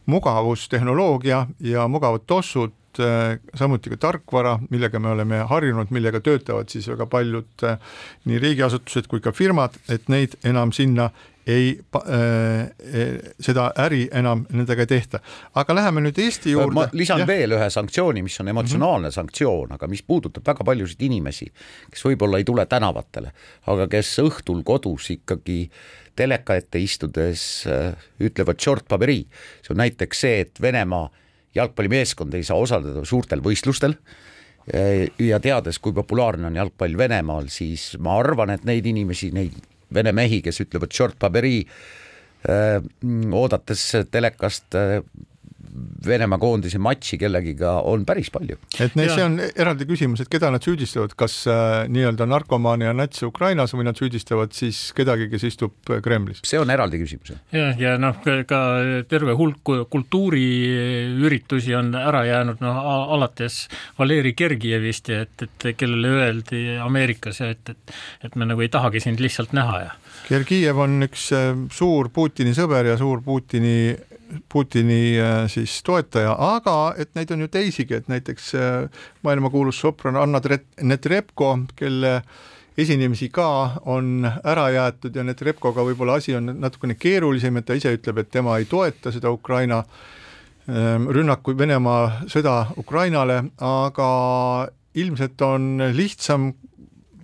mugavustehnoloogia ja mugavad tossud, samuti ka tarkvara, millega me oleme harjunud, millega töötavad siis väga paljud nii riigiasutused kui ka firmad, et neid enam sinna ei äh,, seda äri enam nendega ei tehta. aga läheme nüüd Eesti juurde. ma lisan ja. veel ühe sanktsiooni, mis on emotsionaalne mm -hmm. sanktsioon, aga mis puudutab väga paljusid inimesi, kes võib-olla ei tule tänavatele, aga kes õhtul kodus ikkagi teleka ette istudes äh, ütlevad short paberi. see on näiteks see, et Venemaa jalgpallimeeskond ei saa osaleda suurtel võistlustel. Ja teades, kui populaarne on jalgpall Venemaal, siis ma arvan, et neid inimesi, neid vene mehi, kes ütlevad short paberi äh,, oodates telekast äh, Venemaa koondise matši kellegiga on päris palju. et neil, see on eraldi küsimus, et keda nad süüdistavad, kas äh, nii-öelda narkomaania natsi Ukrainas või nad süüdistavad siis kedagi, kes istub Kremlis? see on eraldi küsimus. jah, ja noh, ka terve hulk kultuuriüritusi on ära jäänud, noh alates Valeri Gergievist ja et, et kellele öeldi Ameerikas ja et, et, et me nagu ei tahagi sind lihtsalt näha ja. Gergiev on üks äh, suur Putini sõber ja suur Putini Putini äh, siis toetaja, aga et neid on ju teisigi, et näiteks äh, maailmakuulus sopran Anna Netrebko, kelle esinemisi ka on ära jäetud ja Netrebkoga võib-olla asi on natukene keerulisem, et ta ise ütleb, et tema ei toeta seda Ukraina ähm, rünnaku, Venemaa sõda Ukrainale, aga ilmselt on lihtsam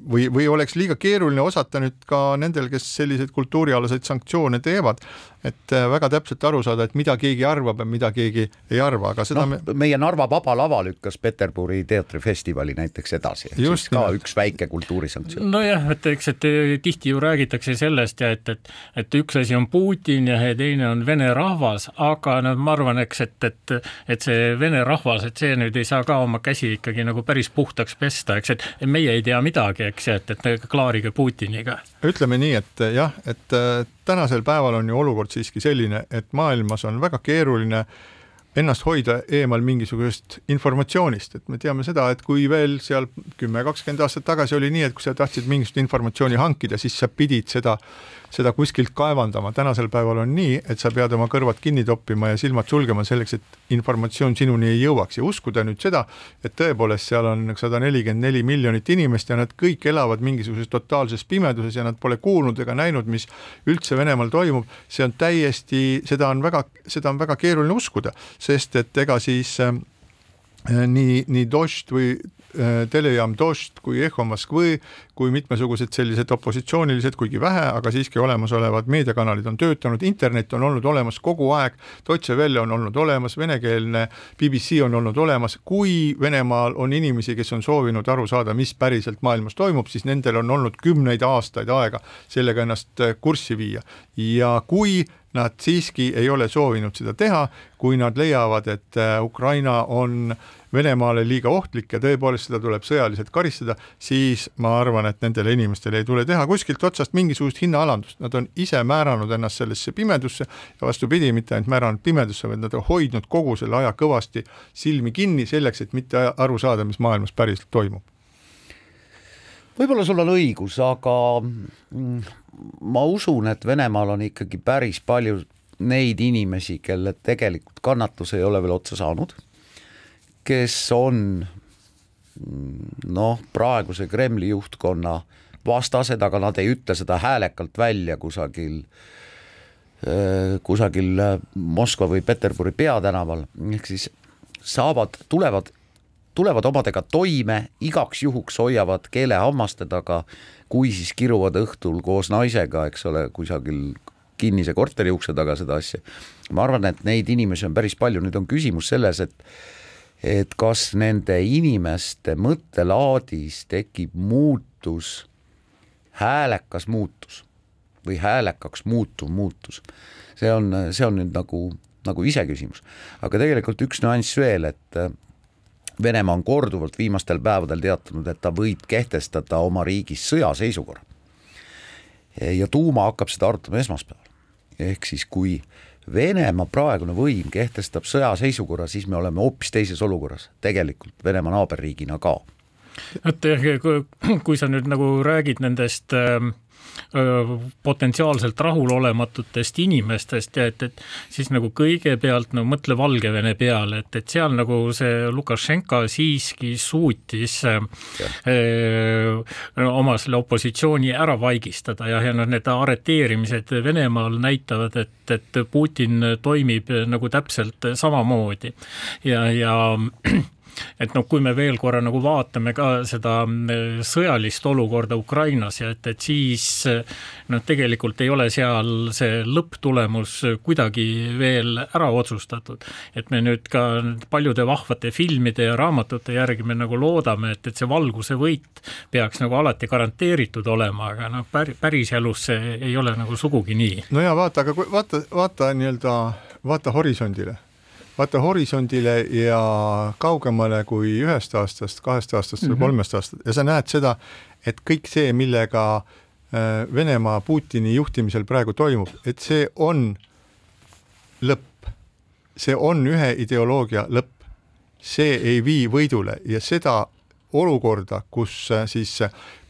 või, või oleks liiga keeruline osata nüüd ka nendel, kes selliseid kultuurialaseid sanktsioone teevad, et äh, väga täpselt aru saada, et mida keegi arvab ja mida keegi ei arva, aga seda no, me... meie Narva Vaba Lava lükkas Peterburi teatrifestivali näiteks edasi, ehk siis ka nimelt. üks väike kultuurisanktsioon. nojah, et eks, et tihti ju räägitakse sellest ja et, et, et üks asi on Putin ja teine on vene rahvas, aga no ma arvan, eks, et, et, et see vene rahvas, et see nüüd ei saa ka oma käsi ikkagi nagu päris puhtaks pesta, eks, et meie ei tea midagi, eks et, et klaarige Putiniga. ütleme nii, et jah, et äh, tänasel päeval on ju olukord siiski selline, et maailmas on väga keeruline ennast hoida eemal mingisugusest informatsioonist, et me teame seda, et kui veel seal kümme, kakskümmend aastat tagasi oli nii, et kui sa tahtsid mingisugust informatsiooni hankida, siis sa pidid seda seda kuskilt kaevandama, tänasel päeval on nii, et sa pead oma kõrvad kinni toppima ja silmad sulgema selleks, et informatsioon sinuni ei jõuaks. Ja uskuda nüüd seda, et tõepoolest seal on sada nelikümmend neli miljonit inimest ja nad kõik elavad mingisuguses totaalses pimeduses ja nad pole kuulnud ega näinud, mis üldse Venemaal toimub, see on täiesti, seda on väga, seda on väga keeruline uskuda, sest et ega siis äh, nii, nii Dožd või telejaam Dožd kui Eho Moskvõi kui mitmesugused sellised opositsioonilised, kuigi vähe, aga siiski olemasolevad meediakanalid on töötanud, internet on olnud olemas kogu aeg, Deutsche Welle on olnud olemas, venekeelne BBC on olnud olemas, kui Venemaal on inimesi, kes on soovinud aru saada, mis päriselt maailmas toimub, siis nendel on olnud kümneid aastaid aega sellega ennast äh, kurssi viia. Ja kui nad siiski ei ole soovinud seda teha, kui nad leiavad, et äh, Ukraina on Venemaale liiga ohtlik ja tõepoolest seda tuleb sõjaliselt karistada, siis ma arvan, et nendele inimestele ei tule teha kuskilt otsast mingisugust hinnaalandust, nad on ise määranud ennast sellesse pimedusse ja vastupidi, mitte ainult määranud pimedusse, vaid nad on hoidnud kogu selle aja kõvasti silmi kinni selleks, et mitte aru saada, mis maailmas päriselt toimub. Võib-olla sul on õigus, aga mm, ma usun, et Venemaal on ikkagi päris palju neid inimesi, kelle tegelikult kannatus ei ole veel otsa saanud kes on noh, praeguse Kremli juhtkonna vastased, aga nad ei ütle seda häälekalt välja kusagil, kusagil Moskva või Peterburi peatänaval, ehk siis saavad, tulevad, tulevad omadega toime, igaks juhuks hoiavad keele hammaste taga, kui siis kiruvad õhtul koos naisega, eks ole, kusagil kinnise korteri ukse taga seda asja. ma arvan, et neid inimesi on päris palju, nüüd on küsimus selles, et et kas nende inimeste mõttelaadis tekib muutus, häälekas muutus või häälekaks muutuv muutus. see on, see on nüüd nagu, nagu iseküsimus. aga tegelikult üks nüanss veel, et äh, Venemaa on korduvalt viimastel päevadel teatanud, et ta võib kehtestada oma riigis sõjaseisukorra. ja tuuma hakkab seda arutama esmaspäeval. ehk siis, kui Venemaa praegune võim kehtestab sõjaseisukorra, siis me oleme hoopis teises olukorras, tegelikult Venemaa naaberriigina ka. et kui sa nüüd nagu räägid nendest äh potentsiaalselt rahulolematutest inimestest ja et, et siis nagu kõigepealt no mõtle Valgevene peale, et, et seal nagu see Lukašenka siiski suutis äh, oma selle opositsiooni ära vaigistada ja, ja noh, need arreteerimised Venemaal näitavad, et, et Putin toimib nagu täpselt samamoodi. Ja, ja et noh, kui me veel korra nagu vaatame ka seda mm, sõjalist olukorda Ukrainas ja et, et siis noh, tegelikult ei ole seal see lõpptulemus kuidagi veel ära otsustatud. et me nüüd ka paljude vahvate filmide ja raamatute järgi me nagu loodame, et, et see valguse võit peaks nagu alati garanteeritud olema, aga noh, päriselus see ei ole nagu sugugi nii. no ja vaata, aga kui vaata, vaata nii-öelda, vaata horisondile vaata horisondile ja kaugemale kui ühest aastast, kahest aastast või mm -hmm. kolmest aastast ja sa näed seda, et kõik see, millega äh, Venemaa Putini juhtimisel praegu toimub, et see on lõpp. see on ühe ideoloogia lõpp. see ei vii võidule ja seda olukorda, kus äh, siis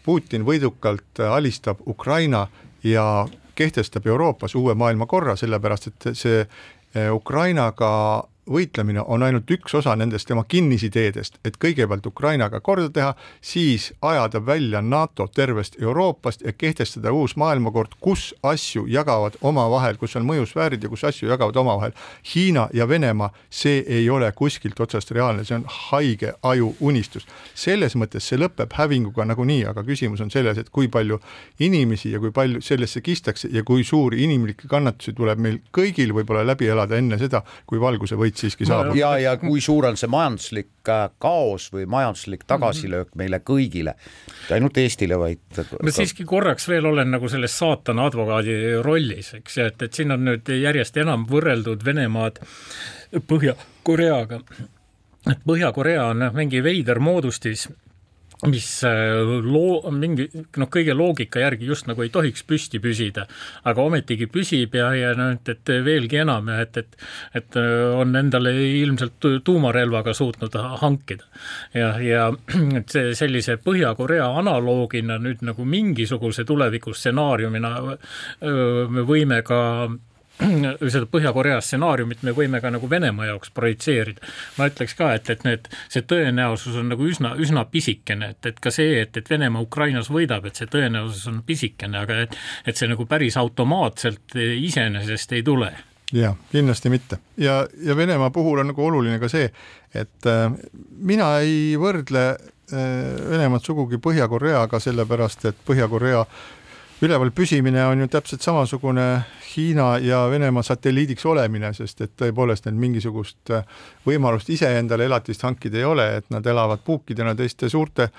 Putin võidukalt alistab Ukraina ja kehtestab Euroopas uue maailmakorra, sellepärast et see äh, Ukrainaga võitlemine on ainult üks osa nendest tema kinnisideedest, et kõigepealt Ukrainaga korda teha, siis ajada välja NATO tervest Euroopast ja kehtestada uus maailmakord, kus asju jagavad omavahel, kus on mõjusfäärid ja kus asju jagavad omavahel. Hiina ja Venemaa, see ei ole kuskilt otsast reaalne, see on haige aju unistus. selles mõttes see lõpeb hävinguga nagunii, aga küsimus on selles, et kui palju inimesi ja kui palju sellesse kistakse ja kui suuri inimlikke kannatusi tuleb meil kõigil võib-olla läbi elada enne seda, kui valguse võit võit siiski saabub. ja, ja kui suur on see majanduslik äh, kaos või majanduslik tagasilöök mhm. meile kõigile, mitte ainult Eestile, vaid ma siiski korraks veel olen nagu selles saatana advokaadi rollis, eks, et, et siin on nüüd järjest enam võrreldud Venemaad Põhja-Koreaga. Põhja-Korea on mingi veider moodustis mis äh, loo-, mingi noh, kõige loogika järgi just nagu ei tohiks püsti püsida, aga ometigi püsib ja, ja noh, et, et veelgi enam ja et, et et äh, on endale ilmselt tuumarelvaga suutnud hankida. ja, ja *clears throat* et see sellise Põhja-Korea analoogina nüüd nagu mingisuguse tulevikustsenaariumina me võime ka seda Põhja-Korea stsenaariumit me võime ka nagu Venemaa jaoks projitseerida. ma ütleks ka, et, et need, see tõenäosus on nagu üsna, üsna pisikene, et, et ka see, et, et Venemaa Ukrainas võidab, et see tõenäosus on pisikene, aga et, et see nagu päris automaatselt iseenesest ei tule jah, kindlasti mitte ja, ja Venemaa puhul on nagu oluline ka see, et äh, mina ei võrdle äh, Venemaad sugugi Põhja-Koreaga, sellepärast et Põhja-Korea üleval püsimine on ju täpselt samasugune Hiina ja Venemaa satelliidiks olemine, sest et tõepoolest neil mingisugust äh, võimalust iseendale elatist hankida ei ole, et nad elavad puukidena teiste suurte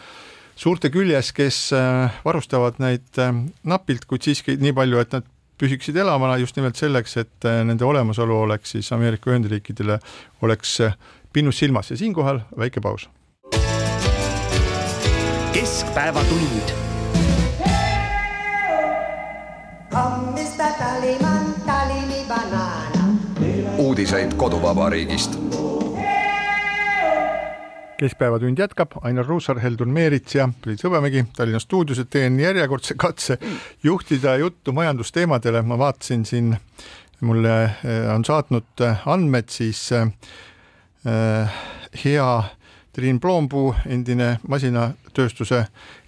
suurte küljes, kes äh, varustavad neid äh, napilt, kuid siiski nii palju, et nad püsiksid elamana just nimelt selleks, et nende olemasolu oleks siis Ameerika Ühendriikidele, oleks pinnus silmas ja siinkohal väike paus. keskpäevatund Tallyman, tally me banana. uudiseid koduvabariigist. keskpäevatund jätkab, Ainar Ruussaar, Heldun Meerits ja Priit Hõbemägi Tallinna stuudios, et teen järjekordse katse juhtida juttu majandusteemadele, ma vaatasin siin, mulle eh, on saatnud andmed siis äh, hea Triin Ploompuu, endine masinatööstuse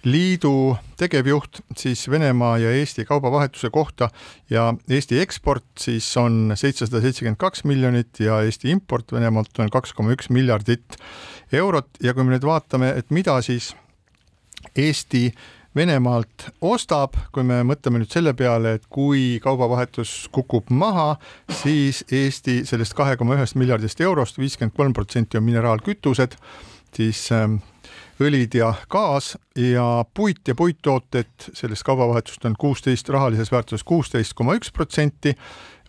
liidu tegevjuht siis Venemaa ja Eesti kaubavahetuse kohta ja Eesti eksport siis on seitsesada seitsekümmend kaks miljonit ja Eesti import Venemaalt on kaks koma üks miljardit eurot. Ja kui me nüüd vaatame, et mida siis Eesti Venemaalt ostab, kui me mõtleme nüüd selle peale, et kui kaubavahetus kukub maha, siis Eesti sellest kahe koma ühest miljardist eurost viiskümmend kolm protsenti on mineraalkütused siis ähm, õlid ja gaas ja puit ja puittooted, sellest kaubavahetust on kuusteist, rahalises väärtuses kuusteist koma üks protsenti.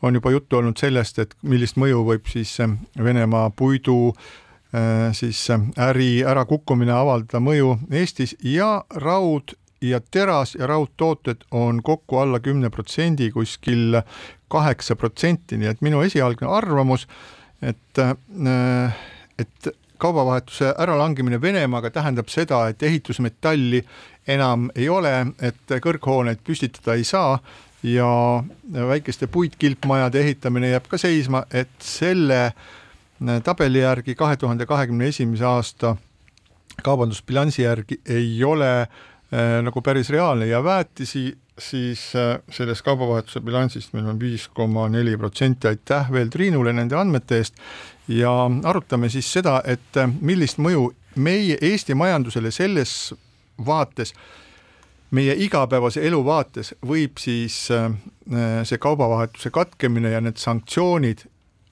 on juba juttu olnud sellest, et millist mõju võib siis ähm, Venemaa puidu äh, siis ähm, äri ärakukkumine avaldada mõju Eestis ja raud ja teras ja raudtooted on kokku alla kümne protsendi, kuskil kaheksa protsenti, nii et minu esialgne arvamus, et, äh, et kaubavahetuse äralangemine Venemaaga tähendab seda, et ehitusmetalli enam ei ole, et kõrghooneid püstitada ei saa ja väikeste puitkilpmajade ehitamine jääb ka seisma, et selle tabeli järgi kahe tuhande kahekümne esimese aasta kaubandusbilansi järgi ei ole äh, nagu päris reaalne ja väetisi siis äh, sellest kaubavahetuse bilansist meil on viis koma neli protsenti, aitäh veel Triinule nende andmete eest. Ja arutame siis seda, et äh, millist mõju meie Eesti majandusele selles vaates, meie igapäevase elu vaates võib siis äh, see kaubavahetuse katkemine ja need sanktsioonid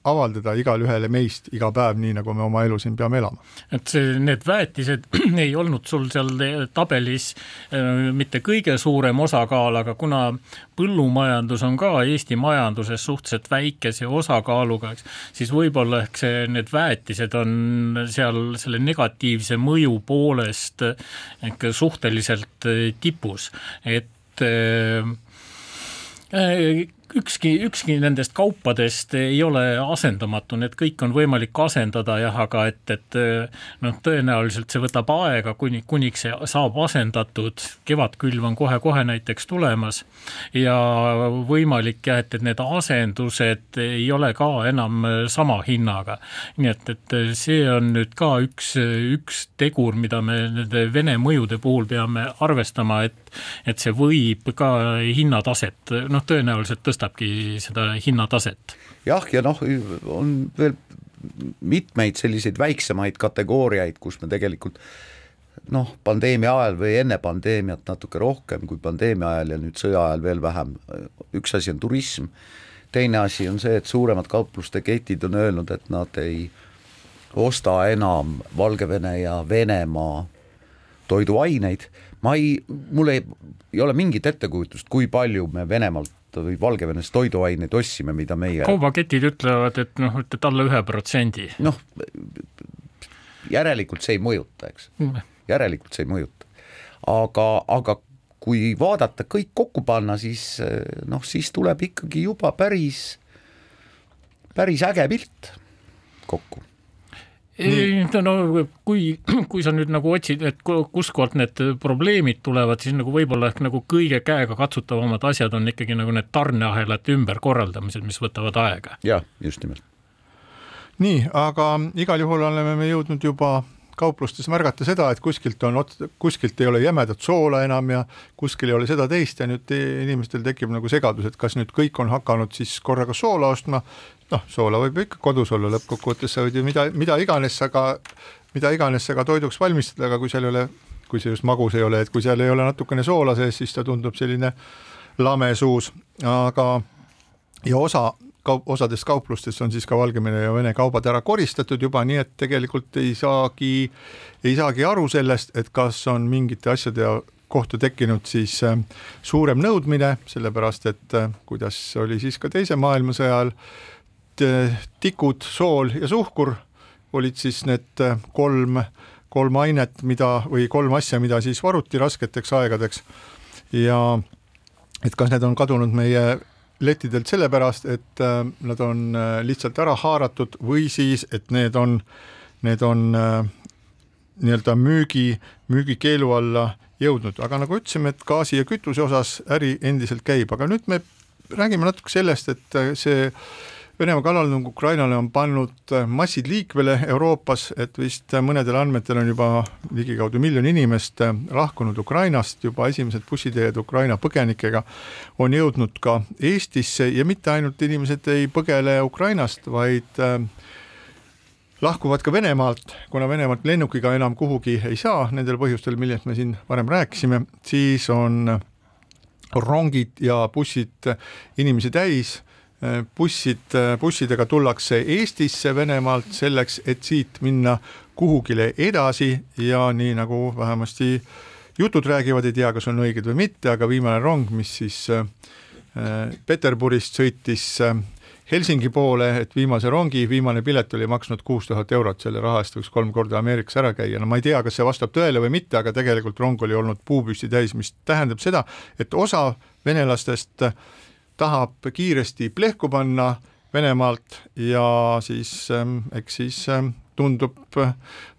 avaldada igale ühele meist iga päev, nii nagu me oma elu siin peame elama. et see, need väetised *clears throat* ei olnud sul seal tabelis äh, mitte kõige suurem osakaal, aga kuna põllumajandus on ka Eesti majanduses suhteliselt väikese osakaaluga, eks, siis võib-olla ehk see, need väetised on seal selle negatiivse mõju poolest ikka suhteliselt tipus, et ükski, ükski nendest kaupadest ei ole asendamatu, need kõik on võimalik asendada jah, aga et, et noh, tõenäoliselt see võtab aega, kuni, kuniks see saab asendatud, kevadkülv on kohe-kohe näiteks tulemas ja võimalik jah, et, et need asendused ei ole ka enam sama hinnaga. nii et, et see on nüüd ka üks, üks tegur, mida me nende Vene mõjude puhul peame arvestama, et, et see võib ka hinnataset noh, tõenäoliselt tõsta tõstabki seda hinnataset. jah, ja noh, on veel mitmeid selliseid väiksemaid kategooriaid, kus me tegelikult noh, pandeemia ajal või enne pandeemiat natuke rohkem kui pandeemia ajal ja nüüd sõja ajal veel vähem, üks asi on turism, teine asi on see, et suuremad kaupluste ketid on öelnud, et nad ei osta enam Valgevene ja Venemaa toiduaineid, ma ei, mul ei, ei ole mingit ettekujutust, kui palju me Venemaalt või Valgevenest toiduaineid ostsime, mida meie kaubaketid ütlevad, et noh, et alla ühe protsendi. noh, järelikult see ei mõjuta, eks mm., järelikult see ei mõjuta. aga, aga kui vaadata kõik kokku panna, siis noh, siis tuleb ikkagi juba päris, päris äge pilt kokku ei, no kui, *clears throat* kui sa nüüd nagu otsid, et kuskohalt need probleemid tulevad, siis nagu võib-olla ehk nagu kõige käegakatsutavamad asjad on ikkagi nagu need tarneahelate ümberkorraldamised, mis võtavad aega. jah, just nimelt. nii, aga igal juhul oleme me jõudnud juba kauplustes märgata seda, et kuskilt on, kuskilt ei ole jämedat soola enam ja kuskil ei ole seda teist ja nüüd inimestel tekib nagu segadus, et kas nüüd kõik on hakanud siis korraga soola ostma, noh, soola võib ju ikka kodus olla, lõppkokkuvõttes sa võid ju mida, mida iganes sa ka, mida iganes sa ka toiduks valmistada, aga kui seal ei ole, kui see just magus ei ole, et kui seal ei ole natukene soola sees, siis ta tundub selline lame suus, aga ja osa kaup, osades kauplustes on siis ka Valgevene ja Vene kaubad ära koristatud juba, nii et tegelikult ei saagi, ei saagi aru sellest, et kas on mingite asjade kohta tekkinud siis äh, suurem nõudmine, sellepärast et äh, kuidas oli siis ka Teise maailmasõja ajal, tikud, sool ja suhkur olid siis need äh, kolm, kolm ainet, mida või kolm asja, mida siis varuti rasketeks aegadeks. Ja et kas need on kadunud meie lettidelt sellepärast, et äh, nad on lihtsalt ära haaratud või siis, et need on, need on nii-öelda müügi, müügikeelu alla jõudnud, aga nagu ütlesime, et gaasi ja kütuse osas äri endiselt käib, aga nüüd me räägime natuke sellest, et see Venemaa kallaletung Ukrainale on pannud massid liikvele Euroopas, et vist mõnedel andmetel on juba ligikaudu miljon inimest lahkunud Ukrainast, juba esimesed bussiteed Ukraina põgenikega on jõudnud ka Eestisse ja mitte ainult inimesed ei põgele Ukrainast, vaid äh, lahkuvad ka Venemaalt, kuna Venemaalt lennukiga enam kuhugi ei saa, nendel põhjustel, millest me siin varem rääkisime, siis on rongid ja bussid inimesi täis bussid, bussidega tullakse Eestisse Venemaalt selleks, et siit minna kuhugile edasi ja nii nagu vähemasti jutud räägivad, ei tea, kas on õiged või mitte, aga viimane rong, mis siis äh, Peterburist sõitis Helsingi poole, et viimase rongi viimane pilet oli maksnud kuus tuhat eurot, selle raha eest võiks kolm korda Ameerikas ära käia, no ma ei tea, kas see vastab tõele või mitte, aga tegelikult rong oli olnud puupüsti täis, mis tähendab seda, et osa venelastest äh, tahab kiiresti plehku panna Venemaalt ja siis ähm, eks siis ähm, tundub,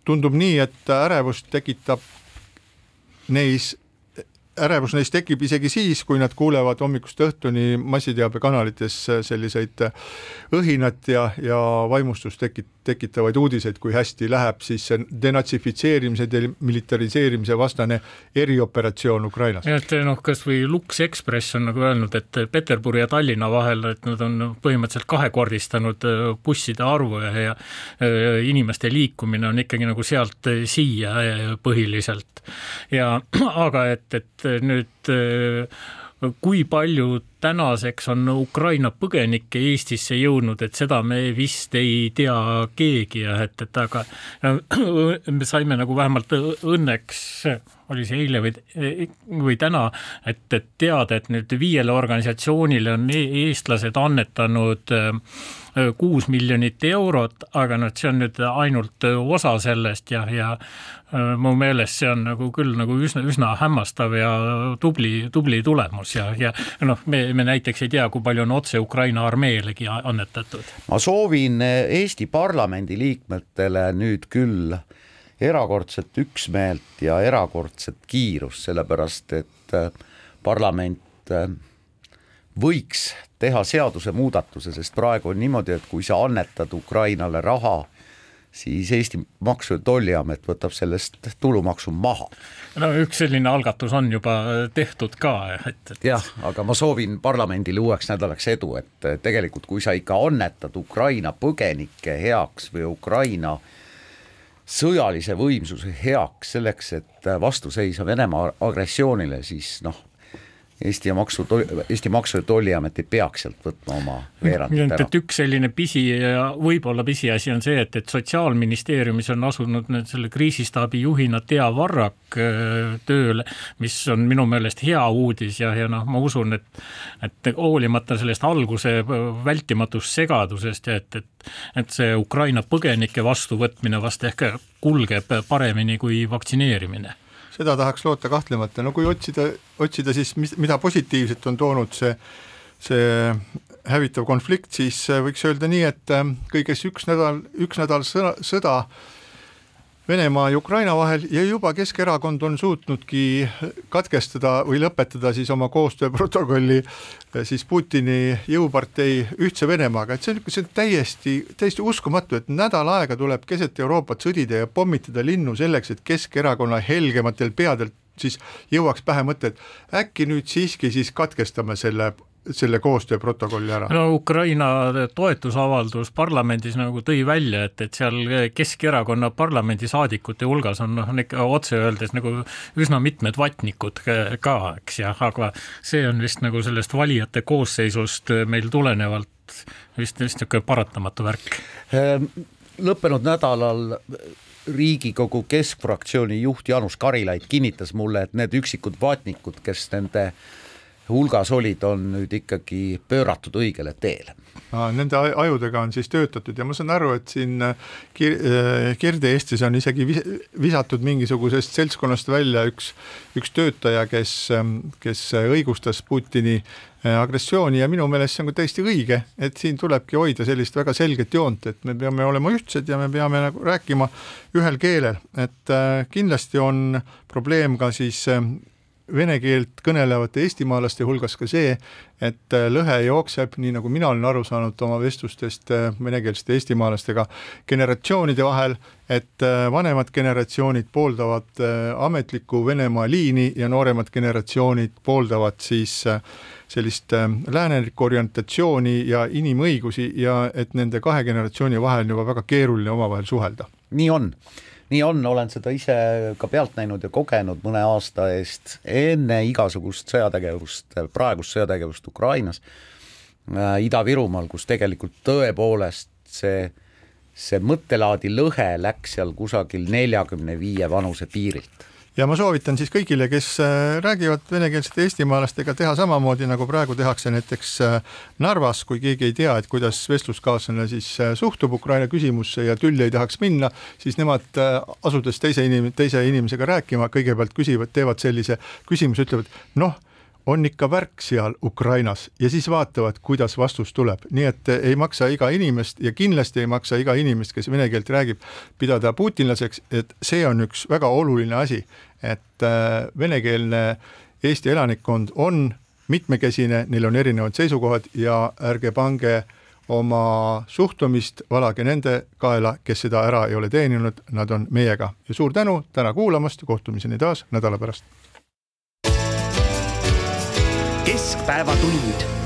tundub nii, et ärevust tekitab neis ärevus neis tekib isegi siis, kui nad kuulevad hommikust õhtuni massiteabekanalites selliseid õhinat ja, ja vaimustust tekit-, tekitavaid uudiseid, kui hästi läheb siis see denatsifitseerimise, demilitariseerimise vastane erioperatsioon Ukrainas. et noh, kas või Lux Express on nagu öelnud, et Peterburi ja Tallinna vahel, et nad on põhimõtteliselt kahekordistanud äh, busside arvu ja, ja äh, inimeste liikumine on ikkagi nagu sealt siia äh, põhiliselt. ja *clears throat* aga et, et nüüd kui palju tänaseks on Ukraina põgenikke Eestisse jõudnud, et seda me vist ei tea keegi ja et, et aga *clears throat* me saime nagu vähemalt õnneks, oli see eile või, või täna, et, et teada, et nüüd viiele organisatsioonile on e-, eestlased annetanud kuus miljonit eurot, aga noh, see on nüüd ainult osa sellest ja, ja mu meelest see on nagu küll nagu üsna, üsna hämmastav ja tubli, tubli tulemus ja, ja noh, me, me näiteks ei tea, kui palju on otse Ukraina armeelegi annetatud. ma soovin Eesti parlamendi liikmetele nüüd küll erakordset üksmeelt ja erakordset kiirust, sellepärast et parlament võiks teha seadusemuudatuse, sest praegu on niimoodi, et kui sa annetad Ukrainale raha, siis Eesti Maksu- ja Tolliamet võtab sellest tulumaksu maha. no üks selline algatus on juba tehtud ka, et, et. jah, aga ma soovin parlamendile uueks nädalaks edu, et tegelikult, kui sa ikka annetad Ukraina põgenike heaks või Ukraina sõjalise võimsuse heaks selleks, et vastu seisa Venemaa agressioonile, siis noh, Eesti Maksu, Eesti Maksu- ja Tolliamet ei peaks sealt võtma oma veerandit ära. et üks selline pisi ja võib-olla pisiasi on see, et, et Sotsiaalministeeriumis on asunud nüüd selle kriisistaabi juhina Tea Varrak äh, tööle, mis on minu meelest hea uudis ja, ja noh, ma usun, et et hoolimata sellest alguse vältimatust segadusest ja et, et et see Ukraina põgenike vastuvõtmine vast ehk kulgeb paremini kui vaktsineerimine seda tahaks loota kahtlemata, no kui otsida, otsida siis, mis, mida positiivset on toonud see, see hävitav konflikt, siis võiks öelda nii, et kõigest üks nädal, üks nädal sõda, sõda Venemaa ja Ukraina vahel ja juba Keskerakond on suutnudki katkestada või lõpetada siis oma koostööprotokolli eh, siis Putini jõupartei Ühtse Venemaaga, et see on, see on täiesti, täiesti uskumatu, et nädal aega tuleb keset Euroopat sõdida ja pommitada linnu selleks, et Keskerakonna helgematel peadel siis jõuaks pähe mõte, et äkki nüüd siiski siis katkestame selle selle koostööprotokolli ära? no Ukraina toetusavaldus parlamendis nagu tõi välja, et, et seal Keskerakonna parlamendisaadikute hulgas on noh, ikka otse öeldes nagu üsna mitmed vatnikud ka, eks ja, aga see on vist nagu sellest valijate koosseisust meil tulenevalt vist, vist niisugune paratamatu värk. Ehm, lõppenud nädalal Riigikogu keskfraktsiooni juht Jaanus Karilaid kinnitas mulle, et need üksikud vatnikud, kes nende äh, hulgas olid, on nüüd ikkagi pööratud õigele teele. Nende ajudega on siis töötatud ja ma saan aru, et siin äh, Kir-, äh, Kirde-Eestis on isegi vis-, visatud mingisugusest seltskonnast välja üks, üks töötaja, kes, ähm, kes õigustas Putini äh, agressiooni ja minu meelest see on ka täiesti õige, et siin tulebki hoida sellist väga selget joont, et me peame olema ühtsed ja me peame nagu rääkima ühel keelel, et kindlasti on probleem ka siis vene keelt kõnelevate eestimaalaste hulgas ka see, et äh, lõhe jookseb, nii nagu mina olen aru saanud oma vestlustest äh, venekeelsete eestimaalastega, generatsioonide vahel, et äh, vanemad generatsioonid pooldavad ametlikku Venemaa liini ja nooremad generatsioonid pooldavad siis sellist läänelikku orientatsiooni ja inimõigusi ja et nende kahe generatsiooni vahel on juba väga keeruline omavahel suhelda. nii on nii on, olen seda ise ka pealt näinud ja kogenud mõne aasta eest enne igasugust sõjategevust, praegust sõjategevust Ukrainas äh,, Ida-Virumaal, kus tegelikult tõepoolest see, see mõttelaadi lõhe läks seal kusagil neljakümne viie vanuse piirilt ja ma soovitan siis kõigile, kes äh, räägivad venekeelsete eestimaalastega, teha samamoodi, nagu praegu tehakse näiteks äh, Narvas, kui keegi ei tea, et kuidas vestluskaaslane siis äh, suhtub Ukraina küsimusse ja tülli ei tahaks minna, siis nemad asudes teise inim-, teise inimesega rääkima, kõigepealt küsivad, teevad sellise küsimuse, ütlevad noh on ikka värk seal Ukrainas ja siis vaatavad, kuidas vastus tuleb, nii et ei maksa iga inimest ja kindlasti ei maksa iga inimest, kes vene keelt räägib, pidada putinlaseks, et see on üks väga oluline asi, et äh, venekeelne Eesti elanikkond on mitmekesine, neil on erinevad seisukohad ja ärge pange oma suhtumist valage nende kaela, kes seda ära ei ole teeninud, nad on meiega. Ja suur tänu täna kuulamast kohtumiseni taas nädala pärast keskpäevatund